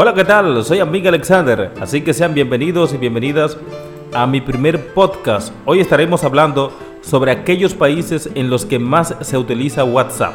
Hola, ¿qué tal? Soy Amiga Alexander, así que sean bienvenidos y bienvenidas a mi primer podcast. Hoy estaremos hablando sobre aquellos países en los que más se utiliza WhatsApp.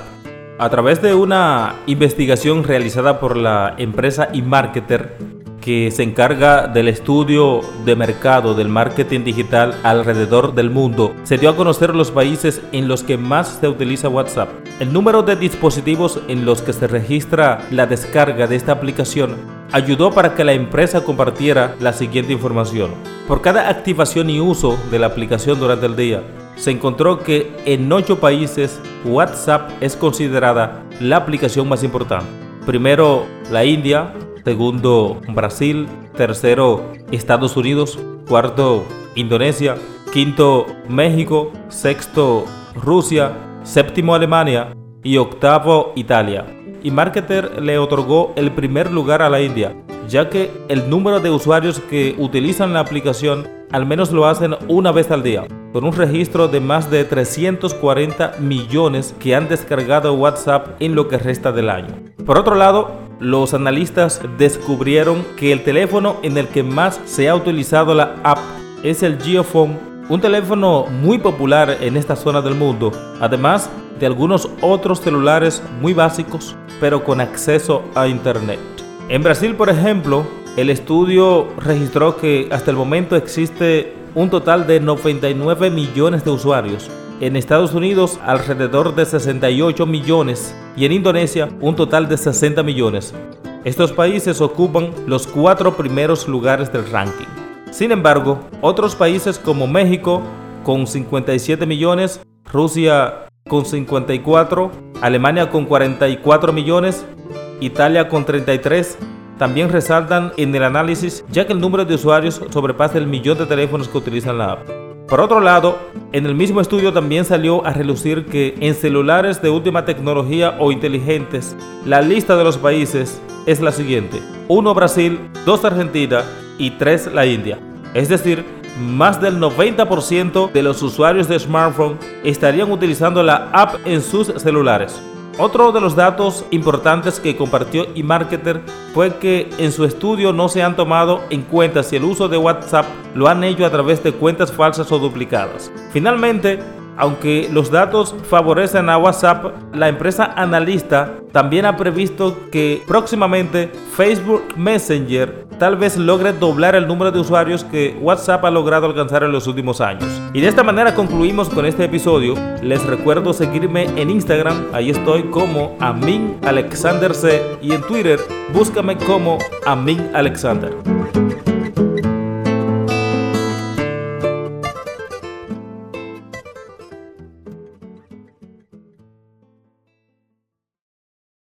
A través de una investigación realizada por la empresa eMarketer, que se encarga del estudio de mercado del marketing digital alrededor del mundo, se dio a conocer los países en los que más se utiliza WhatsApp. El número de dispositivos en los que se registra la descarga de esta aplicación ayudó para que la empresa compartiera la siguiente información. Por cada activación y uso de la aplicación durante el día, se encontró que en ocho países WhatsApp es considerada la aplicación más importante. Primero la India, segundo Brasil, tercero Estados Unidos, cuarto Indonesia, quinto México, sexto Rusia, séptimo Alemania. Y octavo Italia. Y Marketer le otorgó el primer lugar a la India, ya que el número de usuarios que utilizan la aplicación al menos lo hacen una vez al día, con un registro de más de 340 millones que han descargado WhatsApp en lo que resta del año. Por otro lado, los analistas descubrieron que el teléfono en el que más se ha utilizado la app es el Geophone, un teléfono muy popular en esta zona del mundo, además algunos otros celulares muy básicos, pero con acceso a Internet. En Brasil, por ejemplo, el estudio registró que hasta el momento existe un total de 99 millones de usuarios. En Estados Unidos alrededor de 68 millones y en Indonesia un total de 60 millones. Estos países ocupan los cuatro primeros lugares del ranking. Sin embargo, otros países como México con 57 millones, Rusia con 54, Alemania con 44 millones, Italia con 33 también resaltan en el análisis ya que el número de usuarios sobrepasa el millón de teléfonos que utilizan la app. Por otro lado, en el mismo estudio también salió a relucir que en celulares de última tecnología o inteligentes, la lista de los países es la siguiente. 1 Brasil, 2 Argentina y 3 la India. Es decir, más del 90% de los usuarios de smartphone estarían utilizando la app en sus celulares. Otro de los datos importantes que compartió eMarketer fue que en su estudio no se han tomado en cuenta si el uso de WhatsApp lo han hecho a través de cuentas falsas o duplicadas. Finalmente, aunque los datos favorecen a WhatsApp, la empresa analista también ha previsto que próximamente Facebook Messenger tal vez logre doblar el número de usuarios que WhatsApp ha logrado alcanzar en los últimos años. Y de esta manera concluimos con este episodio. Les recuerdo seguirme en Instagram, ahí estoy como Amin Alexander C y en Twitter búscame como Amin Alexander.